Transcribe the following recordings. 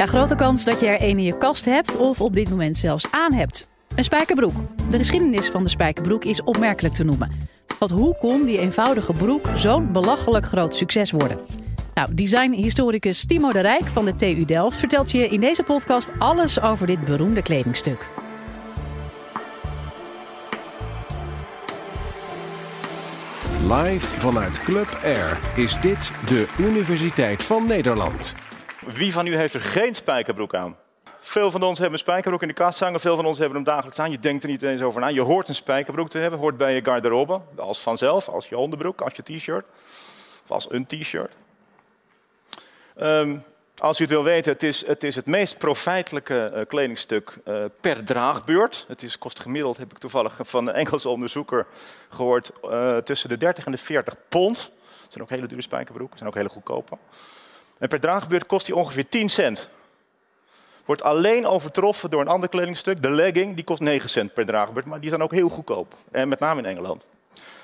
Ja, grote kans dat je er een in je kast hebt of op dit moment zelfs aan hebt. Een spijkerbroek. De geschiedenis van de spijkerbroek is opmerkelijk te noemen. Want hoe kon die eenvoudige broek zo'n belachelijk groot succes worden? Nou, designhistoricus Timo de Rijk van de TU Delft vertelt je in deze podcast alles over dit beroemde kledingstuk. Live vanuit Club Air is dit de Universiteit van Nederland. Wie van u heeft er geen spijkerbroek aan? Veel van ons hebben een spijkerbroek in de kast hangen, veel van ons hebben hem dagelijks aan. Je denkt er niet eens over na. Je hoort een spijkerbroek te hebben, hoort bij je garderobe, als vanzelf, als je onderbroek, als je t-shirt, of als een t-shirt. Ehm, als u het wil weten, het is het, is het meest profijtelijke uh, kledingstuk uh, per draagbeurt. Het is, kost gemiddeld, heb ik toevallig van een Engelse onderzoeker gehoord, uh, tussen de 30 en de 40 pond. Dat zijn ook hele dure spijkerbroeken, zijn ook hele goedkope. En per draagbeurt kost die ongeveer 10 cent. Wordt alleen overtroffen door een ander kledingstuk, de legging, die kost 9 cent per draagbeurt, maar die zijn ook heel goedkoop. En met name in Engeland.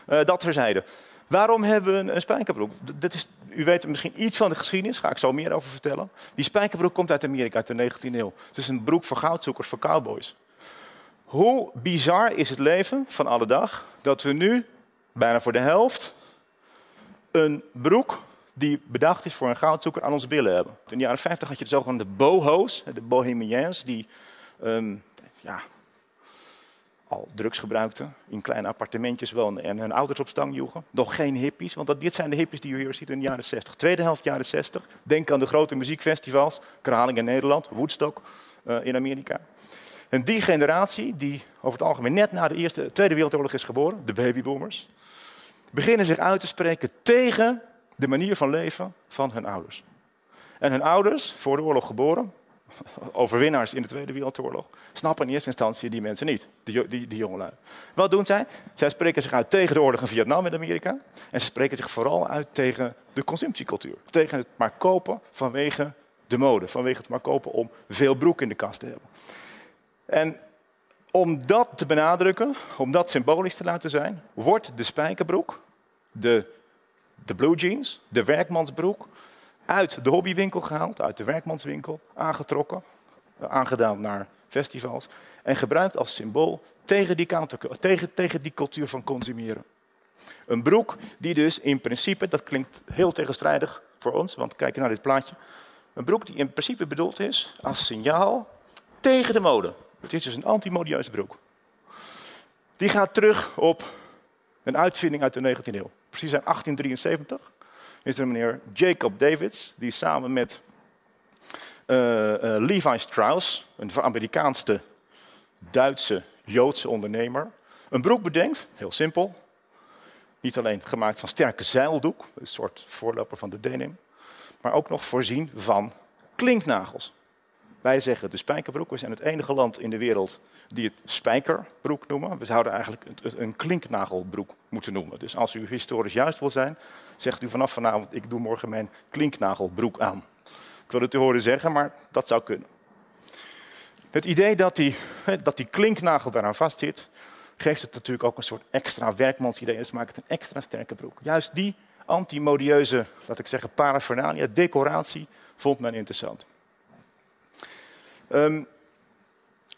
dat terzijde. Waarom hebben we een, spijkerbroek? Is, u weet misschien iets van de geschiedenis, ga ik zo meer over vertellen. Die spijkerbroek komt uit Amerika, uit de 19e eeuw. Het is een broek voor goudzoekers, voor cowboys. Hoe bizar is het leven van alle dag dat we nu, bijna voor de helft, een broek die bedacht is voor een goudzoeker aan onze billen hebben. In de jaren 50 had je de zogenaamde boho's, de bohemians, die um, ja, al drugs gebruikten, in kleine appartementjes woonden en hun ouders op stang joegen. Nog geen hippies, want dit zijn de hippies die u hier ziet in de jaren 60. Tweede helft jaren 60. Denk aan de grote muziekfestivals, Kraling in Nederland, Woodstock uh, in Amerika. En die generatie, die over het algemeen net na de Eerste, Tweede Wereldoorlog is geboren, de babyboomers, beginnen zich uit te spreken tegen de manier van leven van hun ouders. En hun ouders, voor de oorlog geboren, overwinnaars in de Tweede Wereldoorlog, snappen in eerste instantie die mensen niet, die, die, die jongelui. Wat doen zij? Zij spreken zich uit tegen de oorlog in Vietnam in Amerika. En ze spreken zich vooral uit tegen de consumptiecultuur. Tegen het maar kopen vanwege de mode. Vanwege het maar kopen om veel broek in de kast te hebben. En om dat te benadrukken, om dat symbolisch te laten zijn, wordt de spijkerbroek, de, de blue jeans, de werkmansbroek, uit de hobbywinkel gehaald, uit de werkmanswinkel, aangetrokken, eh, aangedaan naar festivals en gebruikt als symbool tegen die, tegen, tegen die cultuur van consumeren. Een broek die dus in principe, dat klinkt heel tegenstrijdig voor ons, want kijk naar dit plaatje. Een broek die in principe bedoeld is als signaal tegen de mode. Het is dus een antimodieuze broek. Die gaat terug op een uitvinding uit de 19e eeuw. Precies in 1873 is er meneer Jacob Davids, die samen met uh, uh, Levi Strauss, een Amerikaanse Duitse Joodse ondernemer, een broek bedenkt, heel simpel. Niet alleen gemaakt van sterke zeildoek, een soort voorloper van de denim, maar ook nog voorzien van klinknagels. Wij zeggen de spijkerbroek. We zijn het enige land in de wereld die het spijkerbroek noemen. We zouden eigenlijk een klinknagelbroek moeten noemen. Dus als u historisch juist wil zijn, zegt u vanaf vanavond: ik doe morgen mijn klinknagelbroek aan. Ik wil het u horen zeggen, maar dat zou kunnen. Het idee dat die, dat die klinknagel daaraan vastzit, geeft het natuurlijk ook een soort extra werkmansidee. Dus maakt het een extra sterke broek. Juist die antimodieuze, laat ik zeggen, paraphernalia, decoratie, vond men interessant. Um,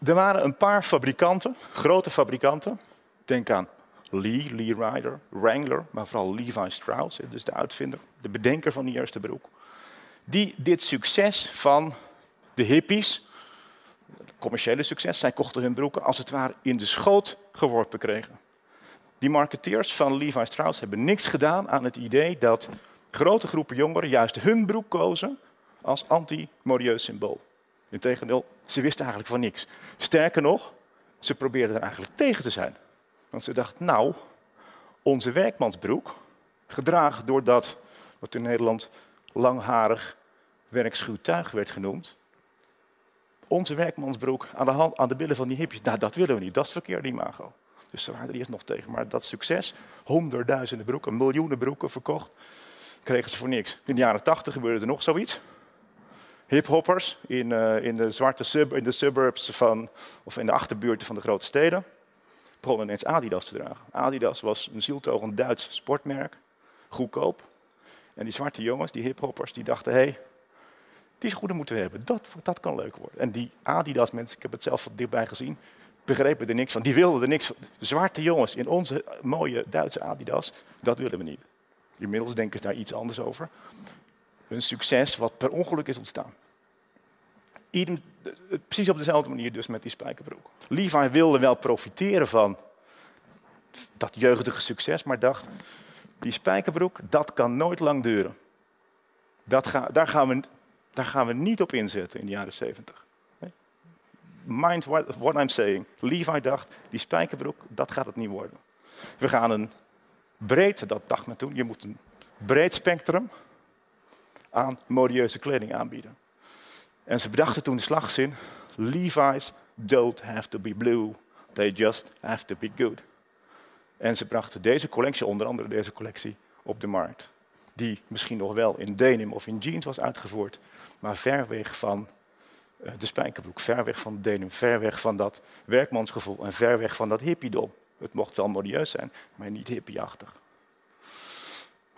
er waren een paar fabrikanten, grote fabrikanten. Denk aan Lee, Lee Ryder, Wrangler, maar vooral Levi Strauss, dus de uitvinder, de bedenker van de juiste broek. Die dit succes van de hippies, commerciële succes, zij kochten hun broeken als het ware in de schoot geworpen kregen. Die marketeers van Levi Strauss hebben niks gedaan aan het idee dat grote groepen jongeren juist hun broek kozen als anti-modieus symbool. Integendeel, ze wisten eigenlijk van niks. Sterker nog, ze probeerden er eigenlijk tegen te zijn. Want ze dachten, nou, onze werkmansbroek, gedragen door dat wat in Nederland langharig werkschuw tuig werd genoemd. Onze werkmansbroek aan de, hand, aan de billen van die hipjes, nou, dat willen we niet, dat is verkeerd imago. Dus ze waren er eerst nog tegen. Maar dat succes, honderdduizenden broeken, miljoenen broeken verkocht, kregen ze voor niks. In de jaren tachtig gebeurde er nog zoiets hiphoppers in, uh, in de zwarte sub, in de suburbs van, of in de achterbuurten van de grote steden, begonnen ineens Adidas te dragen. Adidas was een zieltogend Duits sportmerk, goedkoop. En die zwarte jongens, die hiphoppers, die dachten, hé, hey, Die schoenen moeten we hebben. Dat, dat kan leuk worden. En die Adidas mensen, ik heb het zelf van dichtbij gezien, begrepen er niks van. Die wilden er niks van. Zwarte jongens in onze mooie Duitse Adidas, dat willen we niet. Inmiddels denken ze daar iets anders over. Een succes wat per ongeluk is ontstaan. Idem, precies op dezelfde manier dus met die spijkerbroek. Levi wilde wel profiteren van dat jeugdige succes, maar dacht, die spijkerbroek, dat kan nooit lang duren. Dat ga, daar, gaan we, daar gaan we niet op inzetten in de jaren 70. Mind what, what I'm saying. Levi dacht, die spijkerbroek, dat gaat het niet worden. We gaan een breed, dat dacht men toen, je moet een breed spectrum aan modieuze kleding aanbieden. En ze bedachten toen de slagzin, Levi's don't have to be blue, they just have to be good. En ze brachten deze collectie, onder andere deze collectie, op de markt. Die misschien nog wel in denim of in jeans was uitgevoerd, maar ver weg van eh, de spijkerbroek, ver weg van de denim, ver weg van dat werkmansgevoel en ver weg van dat hippiedom. Het mocht wel modieus zijn, maar niet hippieachtig.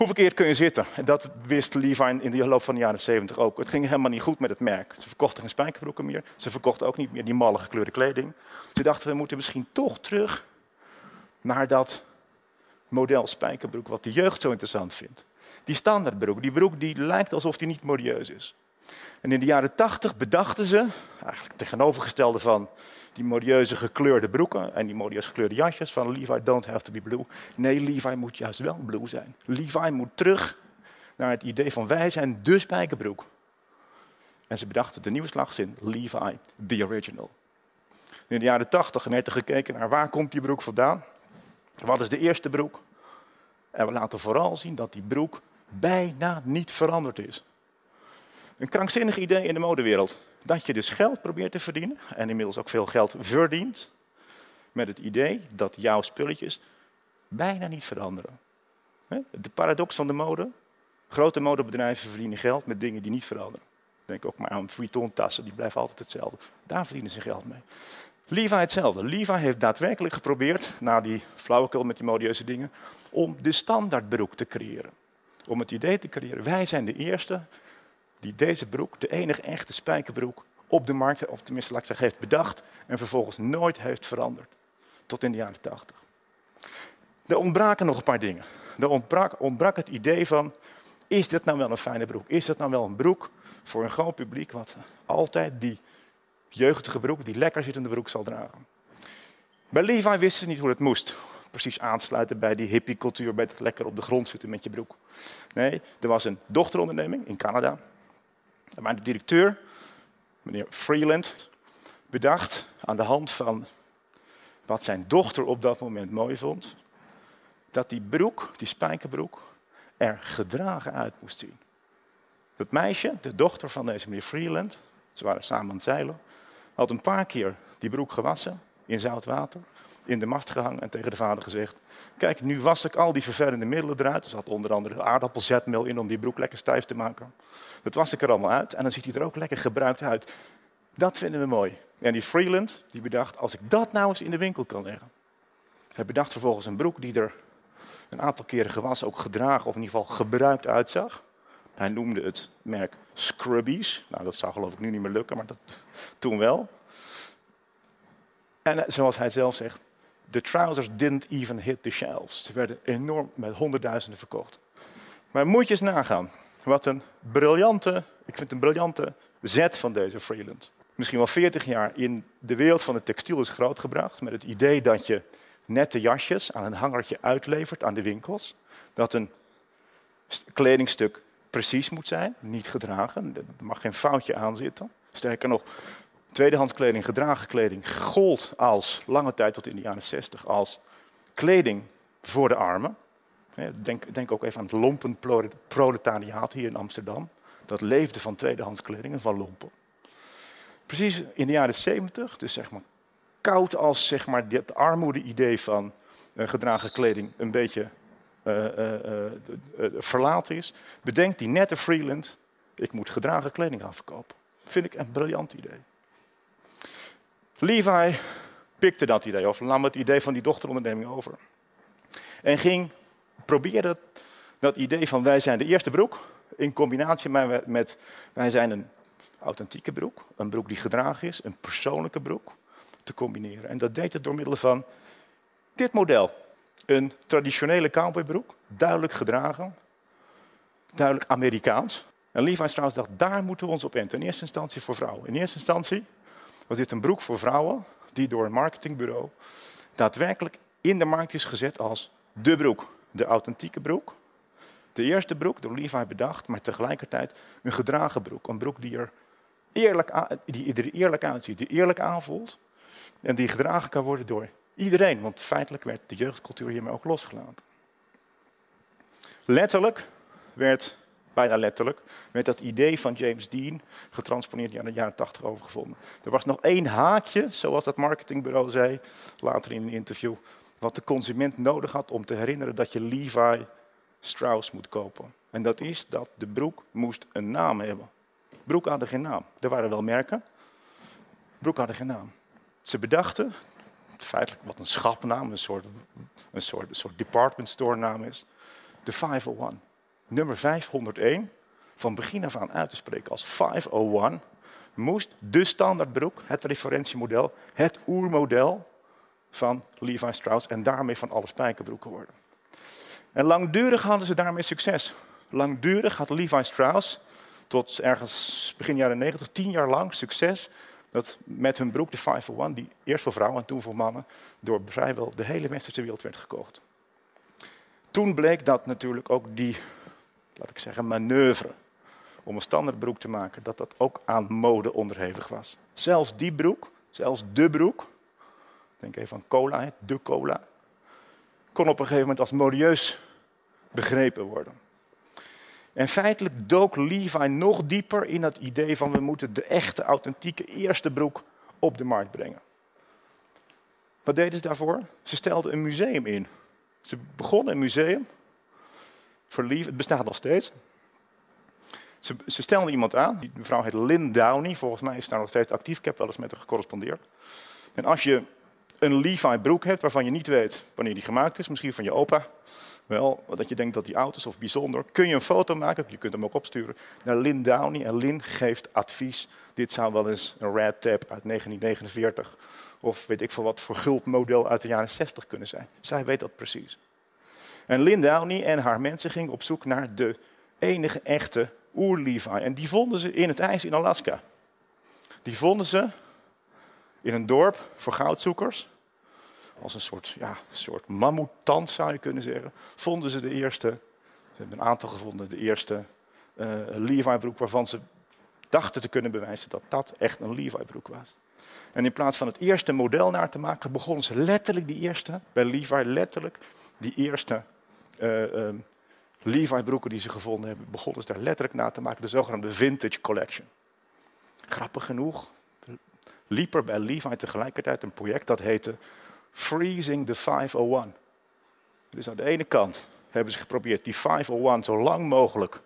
Hoe verkeerd kun je zitten? En dat wist Levi in de loop van de jaren 70 ook. Het ging helemaal niet goed met het merk. Ze verkochten geen spijkerbroeken meer. Ze verkochten ook niet meer die malle gekleurde kleding. Ze dachten, we moeten misschien toch terug naar dat model spijkerbroek wat de jeugd zo interessant vindt. Die standaardbroek, die broek die lijkt alsof die niet modieus is. En in de jaren 80 bedachten ze, eigenlijk tegenovergestelde van die modieuze gekleurde broeken en die modieus gekleurde jasjes van Levi don't have to be blue. Nee, Levi moet juist wel blue zijn. Levi moet terug naar het idee van wij zijn de spijkerbroek. En ze bedachten de nieuwe slagzin, Levi, the original. In de jaren 80 werd er gekeken naar waar komt die broek vandaan. Wat is de eerste broek? En we laten vooral zien dat die broek bijna niet veranderd is. Een krankzinnig idee in de modewereld. Dat je dus geld probeert te verdienen, en inmiddels ook veel geld verdient, met het idee dat jouw spulletjes bijna niet veranderen. De paradox van de mode. Grote modebedrijven verdienen geld met dingen die niet veranderen. Denk ook maar aan Vuitton tassen, die blijven altijd hetzelfde. Daar verdienen ze geld mee. Levi hetzelfde. Levi heeft daadwerkelijk geprobeerd, na die flauwekul met die modieuze dingen, om de standaardbroek te creëren. Om het idee te creëren, wij zijn de eerste die deze broek, de enige echte spijkerbroek, op de markt, of tenminste laat ik zeggen, heeft bedacht en vervolgens nooit heeft veranderd. Tot in de jaren 80. Er ontbraken nog een paar dingen. Er ontbrak, ontbrak het idee van, is dit nou wel een fijne broek? Is dat nou wel een broek voor een groot publiek wat altijd die jeugdige broek, die lekker zittende broek zal dragen? Bij Levi wisten ze niet hoe het moest. Precies aansluiten bij die hippie-cultuur, bij het lekker op de grond zitten met je broek. Nee, er was een dochteronderneming in Canada. Maar de directeur, meneer Freeland, bedacht aan de hand van wat zijn dochter op dat moment mooi vond, dat die broek, die spijkerbroek, er gedragen uit moest zien. Dat meisje, de dochter van deze meneer Freeland, ze waren samen aan het zeilen, had een paar keer die broek gewassen in zout water, in de mast gehangen en tegen de vader gezegd: Kijk, nu was ik al die vervuilende middelen eruit. Er zat onder andere aardappelzetmeel in om die broek lekker stijf te maken. Dat was ik er allemaal uit en dan ziet hij er ook lekker gebruikt uit. Dat vinden we mooi. En die Freeland die bedacht: Als ik dat nou eens in de winkel kan leggen. Hij bedacht vervolgens een broek die er een aantal keren gewassen, ook gedragen of in ieder geval gebruikt uitzag. Hij noemde het merk Scrubbies. Nou, dat zou geloof ik nu niet meer lukken, maar dat toen wel. En eh, zoals hij zelf zegt, de trousers didn't even hit the shelves. Ze werden enorm met honderdduizenden verkocht. Maar moet je eens nagaan. Wat een briljante, ik vind een briljante zet van deze Freeland. Misschien wel 40 jaar in de wereld van het textiel is grootgebracht. Met het idee dat je nette jasjes aan een hangertje uitlevert aan de winkels. Dat een kledingstuk precies moet zijn, niet gedragen. Er mag geen foutje aan zitten. Sterker nog, tweedehands kleding, gedragen kleding, gold als, lange tijd tot in de jaren 60, als kleding voor de armen. Denk, denk ook even aan het lompenproletariaat hier in Amsterdam. Dat leefde van tweedehands kleding en van lompen. Precies in de jaren 70, dus zeg maar koud als zeg maar, dit armoede-idee van uh, gedragen kleding een beetje uh, uh, verlaten is, bedenkt die nette Freeland, ik moet gedragen kleding gaan verkopen. Vind ik een briljant idee. Levi pikte dat idee, of nam het idee van die dochteronderneming over. En ging proberen dat idee van wij zijn de eerste broek, in combinatie met, wij zijn een authentieke broek, een broek die gedragen is, een persoonlijke broek, te combineren. En dat deed het door middel van dit model. Een traditionele cowboybroek, duidelijk gedragen, duidelijk Amerikaans. En Levi Strauss dacht, daar moeten we ons op enten. In eerste instantie voor vrouwen. In eerste instantie was dit een broek voor vrouwen die door een marketingbureau daadwerkelijk in de markt is gezet als de broek. De authentieke broek. De eerste broek door Levi bedacht, maar tegelijkertijd een gedragen broek. Een broek die er eerlijk, die er eerlijk uitziet, die eerlijk aanvoelt. En die gedragen kan worden door iedereen. Want feitelijk werd de jeugdcultuur hiermee ook losgelaten. Letterlijk werd bijna letterlijk, met dat idee van James Dean getransponeerd in de jaren 80 overgevonden. Er was nog één haakje, zoals dat marketingbureau zei, later in een interview, wat de consument nodig had om te herinneren dat je Levi Strauss moet kopen. En dat is dat de broek moest een naam hebben. Broek hadden geen naam. Er waren wel merken. Broek hadden geen naam. Ze bedachten, feitelijk wat een schapnaam, een soort, een soort, een soort department store naam is, de 501 nummer 501 van begin af aan uit te spreken als 501, moest de standaardbroek, het referentiemodel, het oermodel van Levi Strauss en daarmee van alle spijkerbroeken worden. En langdurig hadden ze daarmee succes. Langdurig had Levi Strauss tot ergens begin jaren 90, tien jaar lang succes dat met hun broek, de 501, die eerst voor vrouwen en toen voor mannen, door vrijwel de hele westerse wereld werd gekocht. Toen bleek dat natuurlijk ook die laat ik zeggen, manoeuvre om een standaardbroek te maken, dat dat ook aan mode onderhevig was. Zelfs die broek, zelfs de broek, denk even aan cola, de cola, kon op een gegeven moment als modieus begrepen worden. En feitelijk dook Levi nog dieper in het idee van we moeten de echte, authentieke eerste broek op de markt brengen. Wat deden ze daarvoor? Ze stelden een museum in. Ze begonnen een museum verliefd. Het bestaat nog steeds. Ze, ze stelden iemand aan, die mevrouw heet Lynn Downey, volgens mij is daar nog steeds actief. Ik heb wel eens met haar gecorrespondeerd. En als je een Levi broek hebt waarvan je niet weet wanneer die gemaakt is, misschien van je opa, wel, dat je denkt dat die oud is of bijzonder, kun je een foto maken, je kunt hem ook opsturen, naar Lynn Downey. En Lynn geeft advies. Dit zou wel eens een Red Tab uit 1949 of weet ik veel wat voor gulpmodel uit de jaren 60 kunnen zijn. Zij weet dat precies. En Lynn Downey en haar mensen gingen op zoek naar de enige echte oer-Levi. En die vonden ze in het ijs in Alaska. Die vonden ze in een dorp voor goudzoekers. Als een soort, ja, soort mammoetand zou je kunnen zeggen. Vonden ze de eerste, ze hebben een aantal gevonden, de eerste uh, Levi-broek waarvan ze dachten te kunnen bewijzen dat dat echt een Levi-broek was. En in plaats van het eerste model naar te maken, begonnen ze letterlijk die eerste, bij Levi letterlijk, die eerste uh, Levi broeken die ze gevonden hebben, begonnen ze daar letterlijk na te maken, de zogenaamde Vintage Collection. Grappig genoeg liep er bij Levi tegelijkertijd een project dat heette Freezing the 501. Dus aan de ene kant hebben ze geprobeerd die 501 zo lang mogelijk,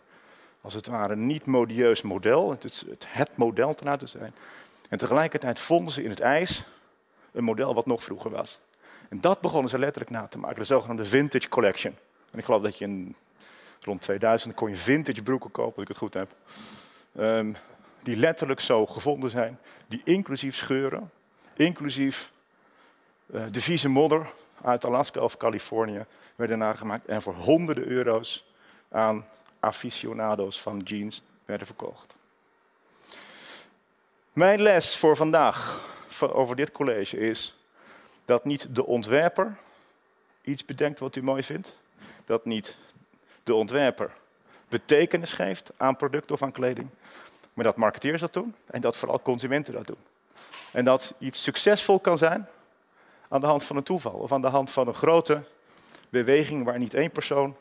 als het ware, niet modieus model, het, het model te laten zijn. En tegelijkertijd vonden ze in het ijs een model wat nog vroeger was. En dat begonnen ze letterlijk na te maken, de zogenaamde Vintage Collection. En ik geloof dat je in, rond 2000 kon je vintage broeken kopen, als ik het goed heb. Ehm, die letterlijk zo gevonden zijn, die inclusief scheuren, inclusief uh, de vieze modder uit Alaska of Californië werden nagemaakt en voor honderden euro's aan aficionado's van jeans werden verkocht. Mijn les voor vandaag over dit college is dat niet de ontwerper iets bedenkt wat u mooi vindt, dat niet de ontwerper betekenis geeft aan product of aan kleding, maar dat marketeers dat doen en dat vooral consumenten dat doen. En dat iets succesvol kan zijn aan de hand van een toeval of aan de hand van een grote beweging waar niet één persoon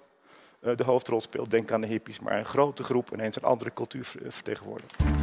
eh, de hoofdrol speelt, denk aan de hippies, maar een grote groep ineens een andere cultuur vertegenwoordigt.